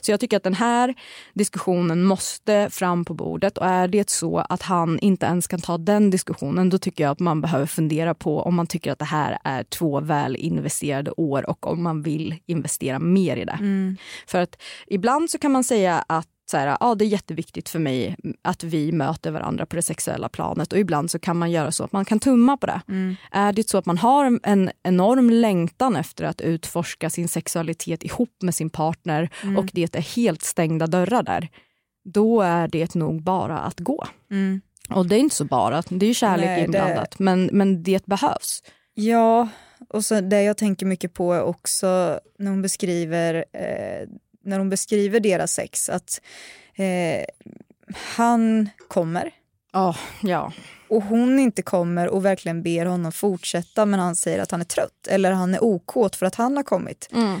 Så jag tycker att den här diskussionen måste fram på bordet och är det så att han inte ens kan ta den diskussionen då tycker jag att man behöver fundera på om man tycker att det här är två väl investerade år och om man vill investera mer i det. Mm. För att ibland så kan man säga att så här, ja, det är jätteviktigt för mig att vi möter varandra på det sexuella planet och ibland så kan man göra så att man kan tumma på det. Mm. Är det så att man har en enorm längtan efter att utforska sin sexualitet ihop med sin partner Mm. och det är helt stängda dörrar där, då är det nog bara att gå. Mm. Och det är inte så bara, det är kärlek Nej, det- inblandat, men, men det behövs. Ja, och så det jag tänker mycket på också när hon beskriver, eh, när hon beskriver deras sex att eh, han kommer Oh, ja. och hon inte kommer och verkligen ber honom fortsätta men han säger att han är trött eller han är okåt för att han har kommit. Mm.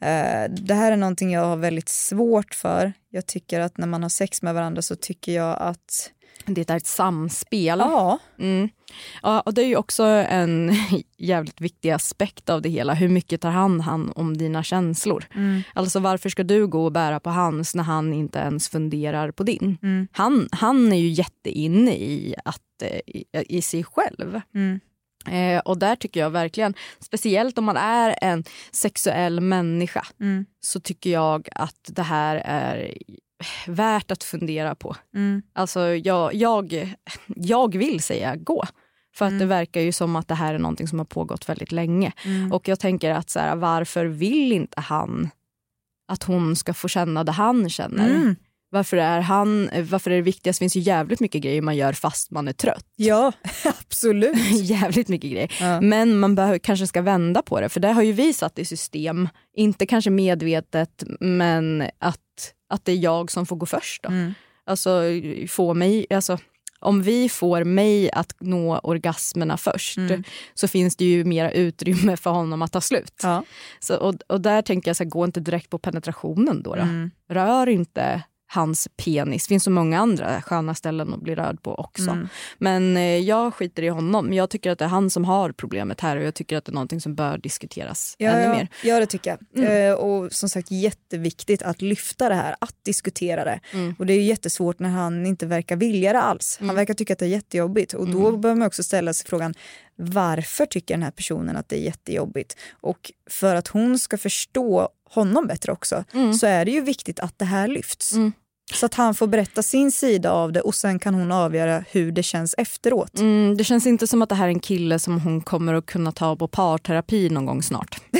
Eh, det här är någonting jag har väldigt svårt för. Jag tycker att när man har sex med varandra så tycker jag att Det är ett samspel. ja, Mm. Ja, och det är ju också en jävligt viktig aspekt av det hela. Hur mycket tar han hand om dina känslor? mm, Alltså varför ska du gå och bära på hans när han inte ens funderar på din? mm, Han, han är ju jätteinne i, att, eh, i, i sig själv. mm, Eh, och där tycker jag verkligen, speciellt om man är en sexuell människa, mm, så tycker jag att det här är värt att fundera på. mm, Alltså jag, jag, jag vill säga gå. För att det verkar ju som att det här är någonting som har pågått väldigt länge. mm. Och jag tänker att så här, varför vill inte han att hon ska få känna det han känner? Mm. Varför är han, varför är det viktigast? Det finns ju jävligt mycket grejer man gör fast man är trött. Ja, absolut. jävligt mycket grejer. Ja. Men man behöver, kanske ska vända på det för det har ju vi satt i system. Inte kanske medvetet men att, att det är jag som får gå först. Då. Mm. Alltså, få mig, alltså, om vi får mig att nå orgasmerna först Mm. så finns det ju mera utrymme för honom att ta slut. Ja. Så, och, och där tänker jag, så här, gå inte direkt på penetrationen då. då. Mm. Rör inte hans penis. Det finns så många andra sköna ställen att bli rörd på också. Mm. Men eh, jag skiter i honom. Jag tycker att det är han som har problemet här och jag tycker att det är någonting som bör diskuteras Ja, ännu ja, mer. ja, det tycker jag. Mm. Eh, och som sagt jätteviktigt att lyfta det här, att diskutera det. Mm. Och det är ju jättesvårt när han inte verkar vilja det alls. Han Mm. verkar tycka att det är jättejobbigt. Och då behöver man också ställa sig frågan, varför tycker den här personen att det är jättejobbigt? Och för att hon ska förstå honom bättre också, Mm. så är det ju viktigt att det här lyfts. Så att han får berätta sin sida av det och sen kan hon avgöra hur det känns efteråt. Mm, det känns inte som att det här är en kille som hon kommer att kunna ta på parterapi någon gång snart.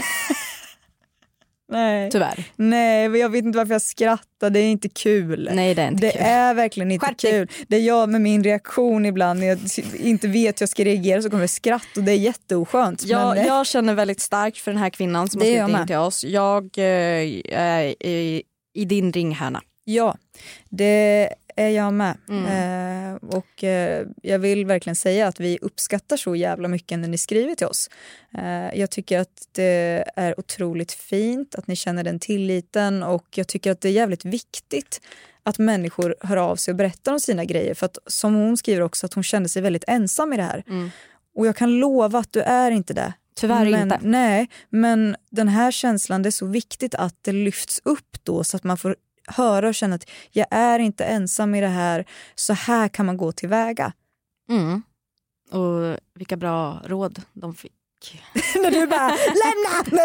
Nej. Tyvärr. Nej, jag vet inte varför jag skrattar, det är inte kul. Nej det är inte Det kul. är verkligen inte Skärp dig. kul. Det är jag med min reaktion ibland när jag inte vet hur jag ska reagera så kommer det skratt och det är jätteoskönt. Jag, men, jag känner väldigt starkt för den här kvinnan som har skrivit in till oss. Jag eh, är i, i din ringhörna. Ja, det är jag med. Mm. Eh, och eh, jag vill verkligen säga att vi uppskattar så jävla mycket när ni skriver till oss. Eh, jag tycker att det är otroligt fint att ni känner den tilliten och jag tycker att det är jävligt viktigt att människor hör av sig och berättar om sina grejer. För att som hon skriver också att hon kände sig väldigt ensam i det här. Mm. Och jag kan lova att du är inte det. Tyvärr men, inte. Nej, men den här känslan, det är så viktigt att det lyfts upp då så att man får höra och känna att jag är inte ensam i det här, så här kan man gå tillväga. Mm. Och vilka bra råd de fick. När du bara lämna!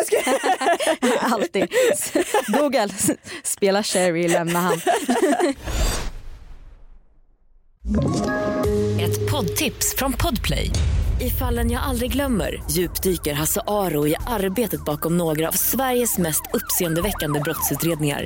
Alltid. Google, spela Sherry, lämna han. Ett poddtips från Podplay. I fallen jag aldrig glömmer djupdyker Hasse Aro i arbetet bakom några av Sveriges mest uppseendeväckande brottsutredningar.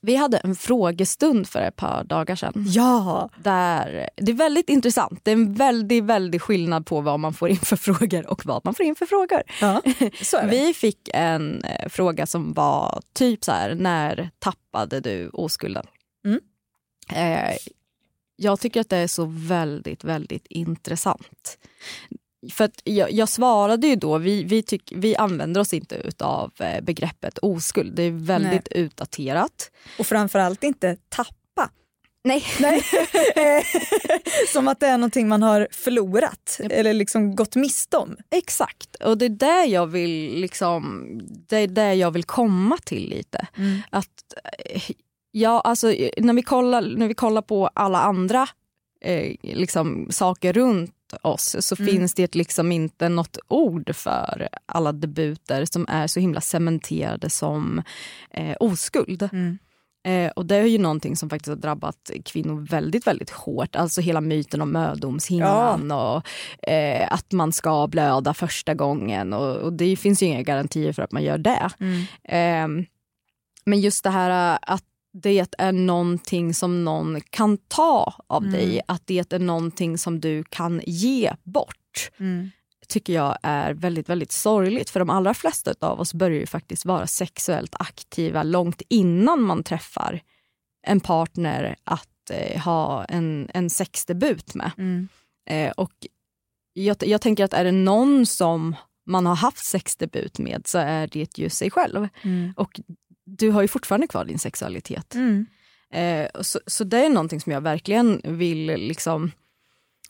Vi hade en frågestund för ett par dagar sedan. Ja! Där, det är väldigt intressant. Det är en väldigt, väldigt skillnad på vad man får in för frågor och vad man får in för frågor. ja. Vi fick en eh, fråga som var typ så här, när tappade du oskulden? Mm. Eh, jag tycker att det är så väldigt, väldigt intressant. För att jag, jag svarade ju då, vi, vi, tyck, vi använder oss inte av begreppet oskuld. Det är väldigt utdaterat. Och framförallt inte tappa. Nej. Nej. Som att det är någonting man har förlorat eller liksom gått miste om. Exakt, och det är där jag vill, liksom, det är där jag vill komma till lite. Mm. Att, eh, ja, alltså, när, vi kollar, när vi kollar på alla andra eh, liksom, saker runt oss så Mm. finns det liksom inte något ord för alla debuter som är så himla cementerade som eh, oskuld. Mm. Eh, och det är ju någonting som faktiskt har drabbat kvinnor väldigt, väldigt hårt. Alltså hela myten om mödomshinnan och eh, att man ska blöda första gången. Och, och det finns ju inga garantier för att man gör det. Mm. Eh, men just det här att det är någonting som någon kan ta av Mm. dig, att det är någonting som du kan ge bort Mm. tycker jag är väldigt, väldigt sorgligt. För de allra flesta av oss börjar ju faktiskt vara sexuellt aktiva långt innan man träffar en partner att eh, ha en, en sexdebut med. Mm. Eh, och jag, jag tänker att är det någon som man har haft sexdebut med så är det ju sig själv. Mm. Och du har ju fortfarande kvar din sexualitet. Mm. Eh, så, så det är någonting som jag verkligen vill liksom...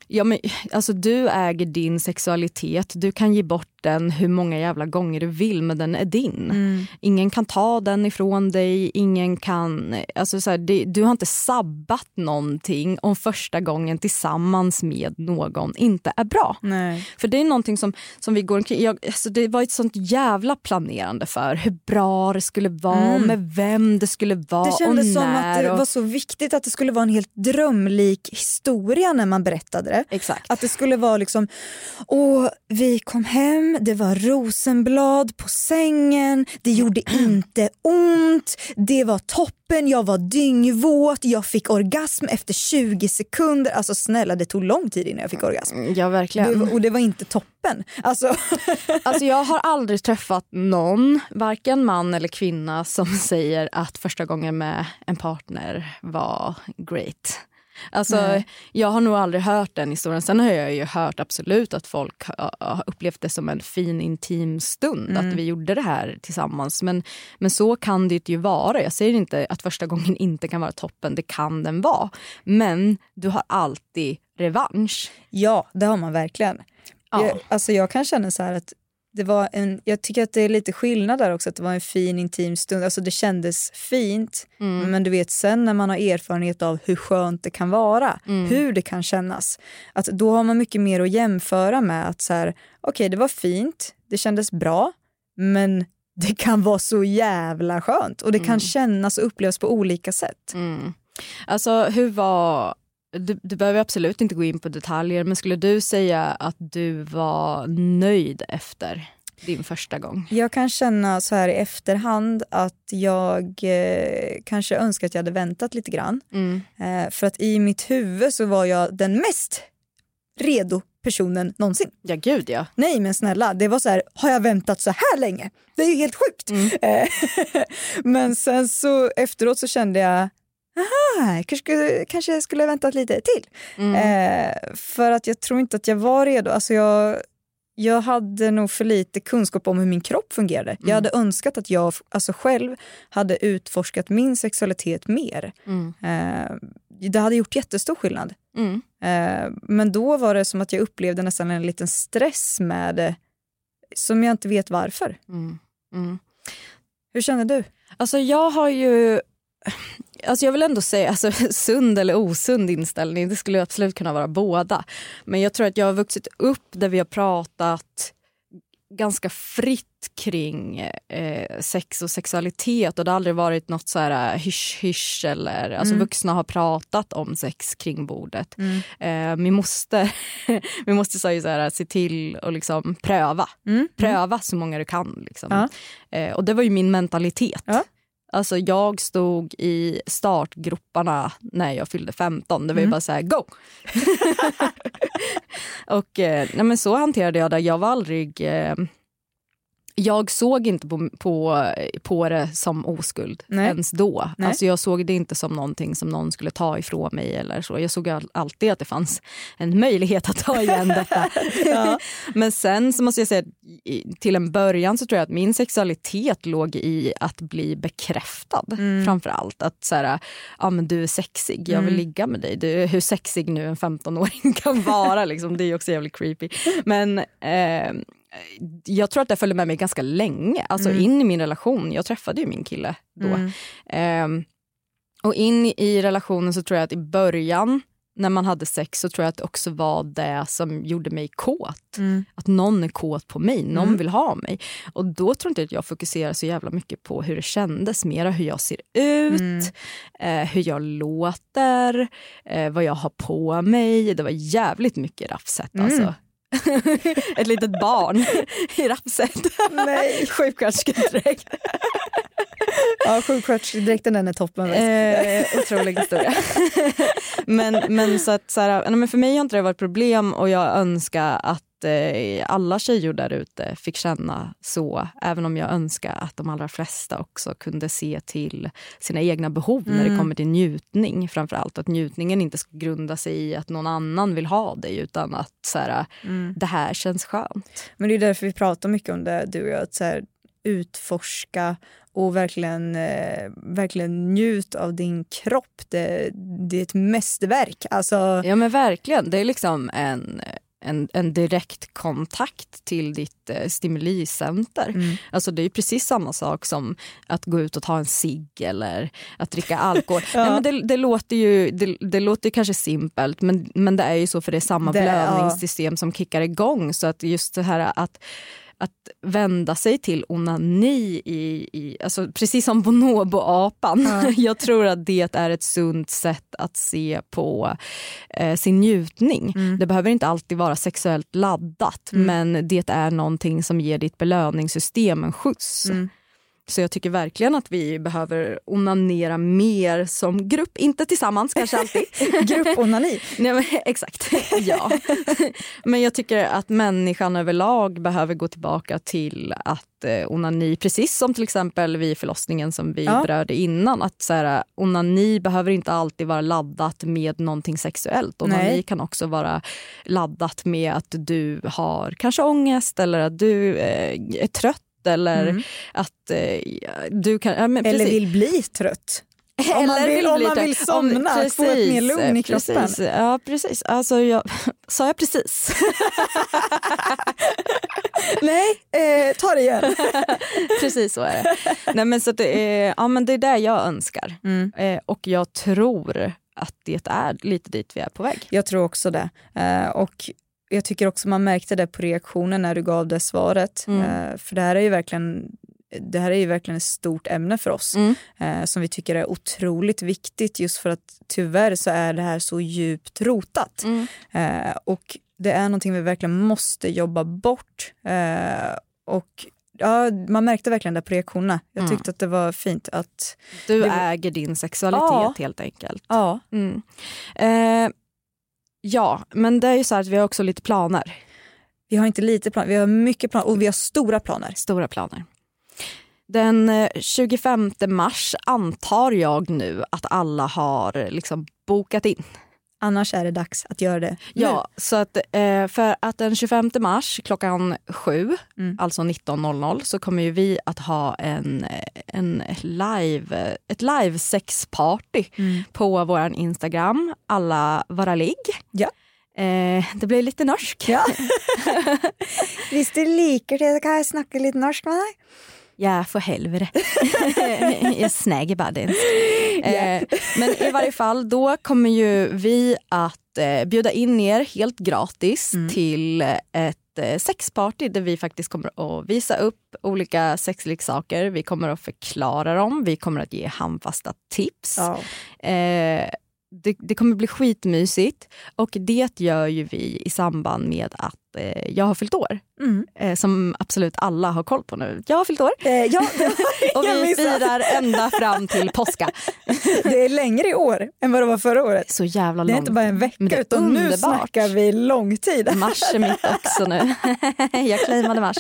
Ja, men, alltså, du äger din sexualitet, du kan ge bort den hur många jävla gånger du vill men den är din. Mm. Ingen kan ta den ifrån dig, ingen kan... Alltså, så här, det, du har inte sabbat någonting om första gången tillsammans med någon inte är bra. Nej. För det är någonting som, som vi går omkring... Jag, alltså det var ett sånt jävla planerande för hur bra det skulle vara, Mm. med vem det skulle vara Det kändes och som när. att det var så viktigt att det skulle vara en helt drömlik historia när man berättade det. Exakt. Att det skulle vara liksom, åh vi kom hem, det var rosenblad på sängen, det gjorde inte ont, det var toppen, jag var dyngvåt, jag fick orgasm efter 20 sekunder. Alltså snälla det tog lång tid innan jag fick orgasm. Ja, verkligen. Det, och det var inte toppen. Alltså, Alltså, jag har aldrig träffat någon, varken man eller kvinna, som säger att första gången med en partner var great. Alltså, Nej. jag har nog aldrig hört den historien. Sen har jag ju hört absolut att folk har upplevt det som en fin intim stund Mm. att vi gjorde det här tillsammans. Men, men så kan det ju vara. Jag säger inte att första gången inte kan vara toppen, det kan den vara. Men du har alltid revansch. ja det har man verkligen. Ja. Jag, alltså jag kan känna så här att det var en, jag tycker att det är lite skillnad där också, att det var en fin intim stund. Alltså det kändes fint, Mm. men du vet sen när man har erfarenhet av hur skönt det kan vara, hur det kan kännas, att då har man mycket mer att jämföra med att så här, okej det var fint, det kändes bra, men det kan vara så jävla skönt och det kan kännas och upplevas på olika sätt. Mm. Alltså hur var... Du, du behöver absolut inte gå in på detaljer men skulle du säga att du var nöjd efter din första gång? Jag kan känna så här i efterhand att jag eh, kanske önskar att jag hade väntat lite grann. Mm. Eh, för att i mitt huvud så var jag den mest redo personen någonsin. Ja gud ja. Nej men snälla, det var så här, har jag väntat så här länge? Det är ju helt sjukt. Eh, men sen så efteråt så kände jag, aha, jag kanske, skulle- kanske jag skulle ha väntat lite till. Mm. Eh, för att jag tror inte att jag var redo. Alltså jag, jag hade nog för lite kunskap om hur min kropp fungerade. Jag hade önskat att jag alltså själv hade utforskat min sexualitet mer. Mm. Eh, det hade gjort jättestor skillnad. Mm. Eh, men då var det som att jag upplevde nästan en liten stress med det som jag inte vet varför. Mm. Mm. Hur känner du? Alltså jag har ju... Alltså jag vill ändå säga alltså, sund eller osund inställning, det skulle absolut kunna vara båda. Men jag tror att jag har vuxit upp där vi har pratat ganska fritt kring eh, sex och sexualitet och det har aldrig varit något så här eh, hysch-hysch eller alltså Mm. vuxna har pratat om sex kring bordet. Eh, min moster, min moster sa ju så här, se till att liksom pröva. Mm. Pröva så många du kan. Liksom. Ja. Eh, och det var ju min mentalitet. Ja. Alltså jag stod i startgroparna när jag fyllde 15. Det var ju Mm. bara så här, go! och eh, nej, men så hanterade jag det. Jag var aldrig... Eh, jag såg inte på, på, på det som oskuld Nej. ens då. Nej. Alltså jag såg det inte som någonting som någon skulle ta ifrån mig. eller så. Jag såg all, alltid att det fanns en möjlighet att ta igen detta. Ja. Men sen så måste jag säga till en början så tror jag att min sexualitet låg i att bli bekräftad Mm. framför allt. Att så här, ja men du är sexig, jag vill Mm. ligga med dig. Du, hur sexig nu en 15-åring kan vara, liksom. det är också jävligt creepy. Men eh, jag tror att det följde med mig ganska länge, alltså Mm. in i min relation. Jag träffade ju min kille då. Mm. Ehm, och in i relationen så tror jag att i början när man hade sex så tror jag att det också var det som gjorde mig kåt. Mm. Att någon är kåt på mig, någon Mm. vill ha mig. Och då tror inte jag att jag fokuserar så jävla mycket på hur det kändes, mera hur jag ser ut, Mm. eh, hur jag låter, eh, vad jag har på mig. Det var jävligt mycket raffset Mm. alltså. Ett litet barn i raffset. Nej. Sjuksköterskedräkt. Ja, sjuksköterskedräkten den är toppen. Eh, otrolig historia. men, men så att så här, men för mig har inte det varit problem och jag önskar att eh, alla tjejor där ute fick känna så. Även om jag önskar att de allra flesta också kunde se till sina egna behov när det Mm. kommer till njutning framför allt. Att njutningen inte ska grunda sig i att någon annan vill ha dig utan att så här, Mm. det här känns skönt. Men det är därför vi pratar mycket om det, du och jag. Att så här, utforska och verkligen, eh, verkligen njut av din kropp. Det, det är ett mästerverk. Alltså, Ja men verkligen, det är liksom en, en, en direkt kontakt till ditt eh, stimulicenter. mm. Alltså det är ju precis samma sak som att gå ut och ta en cigg eller att dricka alkohol. Ja. Nej, men det, det, låter ju det, det låter kanske simpelt men, men det är ju så för det är samma Det- ja. blödningssystem som kickar igång. Så att just det här att att vända sig till onani, i, i, alltså precis som bonoboapan. Ja. Jag tror att det är ett sunt sätt att se på eh, sin njutning. Mm. Det behöver inte alltid vara sexuellt laddat Mm. men det är någonting som ger ditt belöningssystem en skjuts. Mm. Så jag tycker verkligen att vi behöver onanera mer som grupp, inte tillsammans kanske alltid. Grupponani. Nej, men, exakt, ja. Men jag tycker att människan överlag behöver gå tillbaka till att eh, onani, precis som till exempel vid förlossningen som vi Ja. berörde innan, att så här, onani behöver inte alltid vara laddat med någonting sexuellt. Onani Nej. kan också vara laddat med att du har kanske ångest eller att du eh, är trött eller Mm. att eh, du kan... Ja, Eller precis. vill bli trött. Om man vill- om man vill somna, att få ett mer lugn i kroppen. Precis, ja, precis. Alltså, jag, sa jag precis? Nej, eh, ta det igen. precis så är det. Nej, men så det, är, ja, men det är det jag önskar. Mm. Eh, och jag tror att det är lite dit vi är på väg. Jag tror också det. Eh, och jag tycker också man märkte det på reaktionen när du gav det svaret. Mm. Eh, för det här är ju verkligen det här är ju verkligen ett stort ämne för oss Mm. eh, som vi tycker är otroligt viktigt just för att tyvärr så är det här så djupt rotat. Mm. Eh, och det är någonting vi verkligen måste jobba bort. Eh, och ja, man märkte verkligen det på reaktionerna. Jag Mm. tyckte att det var fint att... Du Det äger din sexualitet Ja. helt enkelt. Ja. Mm. Eh, ja, men det är ju så här att vi har också lite planer. Vi har inte lite planer, vi har mycket planer och vi har stora planer. Stora planer. Den eh, 25 mars antar jag nu att alla har liksom bokat in. Annars är det dags att göra det nu. Ja, så att, eh, för att den 25 mars klockan sju, Mm. alltså 19.00, så kommer ju vi att ha en, eh, en live, ett live sexparty Mm. på vår Instagram, alla vara ligg. Ja. Eh, det blir lite norsk. Ja. Hvis du liker det, så kan jeg snakke litt norsk med deg. Ja, för helvete. jag snäger bara den. Eh, men i varje fall, då kommer ju vi att eh, bjuda in er helt gratis Mm. till ett eh, sexparty där vi faktiskt kommer att visa upp olika sexleksaker. Vi kommer att förklara dem, vi kommer att ge handfasta tips. Ja. Eh, det, det kommer bli skitmysigt och det gör ju vi i samband med att eh, jag har fyllt år. Mm. Eh, som absolut alla har koll på nu. Jag har fyllt år. Eh, ja, Och vi missade. firar ända fram till påska. det är längre i år än vad det var förra året. Så jävla Det är långt. inte bara en vecka utan nu snackar vi lång tid. Mars är mitt också nu. jag claimade mars.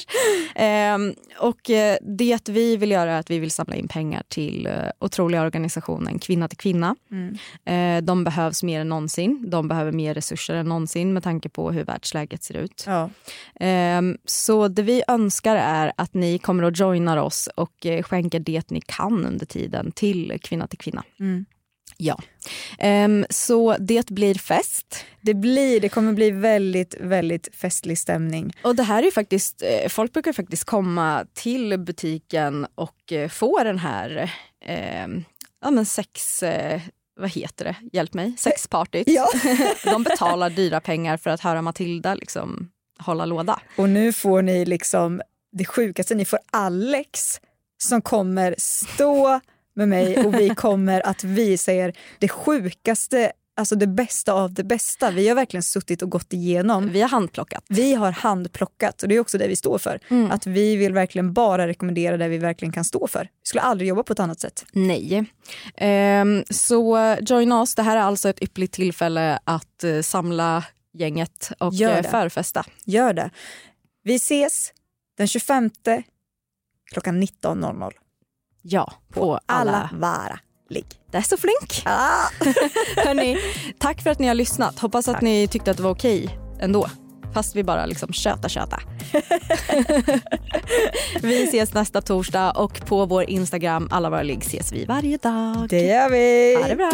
Ehm, och eh, det vi vill göra är att vi vill samla in pengar till eh, otroliga organisationen Kvinna till kvinna. Eh, de behövs mer än någonsin. De behöver mer resurser än någonsin med tanke på hur världsläget ser ut. Ja. Ehm, så det vi önskar är att ni kommer och joinar oss och eh, skänker det ni kan under tiden till Kvinna till kvinna. Mm. Ja. Ehm, så det blir fest. Det, blir, det kommer bli väldigt, väldigt festlig stämning. Och det här är ju faktiskt, eh, folk brukar faktiskt komma till butiken och eh, få den här eh, ja, men sex, eh, vad heter det, hjälp mig, sexpartyt. Ja. De betalar dyra pengar för att höra Matilda liksom hålla låda. Och nu får ni liksom det sjukaste, ni får Alex som kommer stå med mig och vi kommer att visa er det sjukaste, alltså det bästa av det bästa. Vi har verkligen suttit och gått igenom. Vi har handplockat. Vi har handplockat och det är också det vi står för. Mm. Att vi vill verkligen bara rekommendera det vi verkligen kan stå för. Vi skulle aldrig jobba på ett annat sätt. Nej. Ehm, så joina oss. Det här är alltså ett ypperligt tillfälle att eh, samla gänget och Gör eh, det. förfesta. Gör det. Vi ses den 25 klockan 19.00 Ja, på, på alla. alla vara ligg. Det är så flink. Ah. Hörrni, tack för att ni har lyssnat. Hoppas att ni tyckte att det var okej ändå. Fast vi bara liksom köta köta. vi ses nästa torsdag och på vår Instagram alla våra ligg ses vi varje dag. Det gör vi. Ha det bra.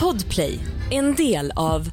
Podplay, en del av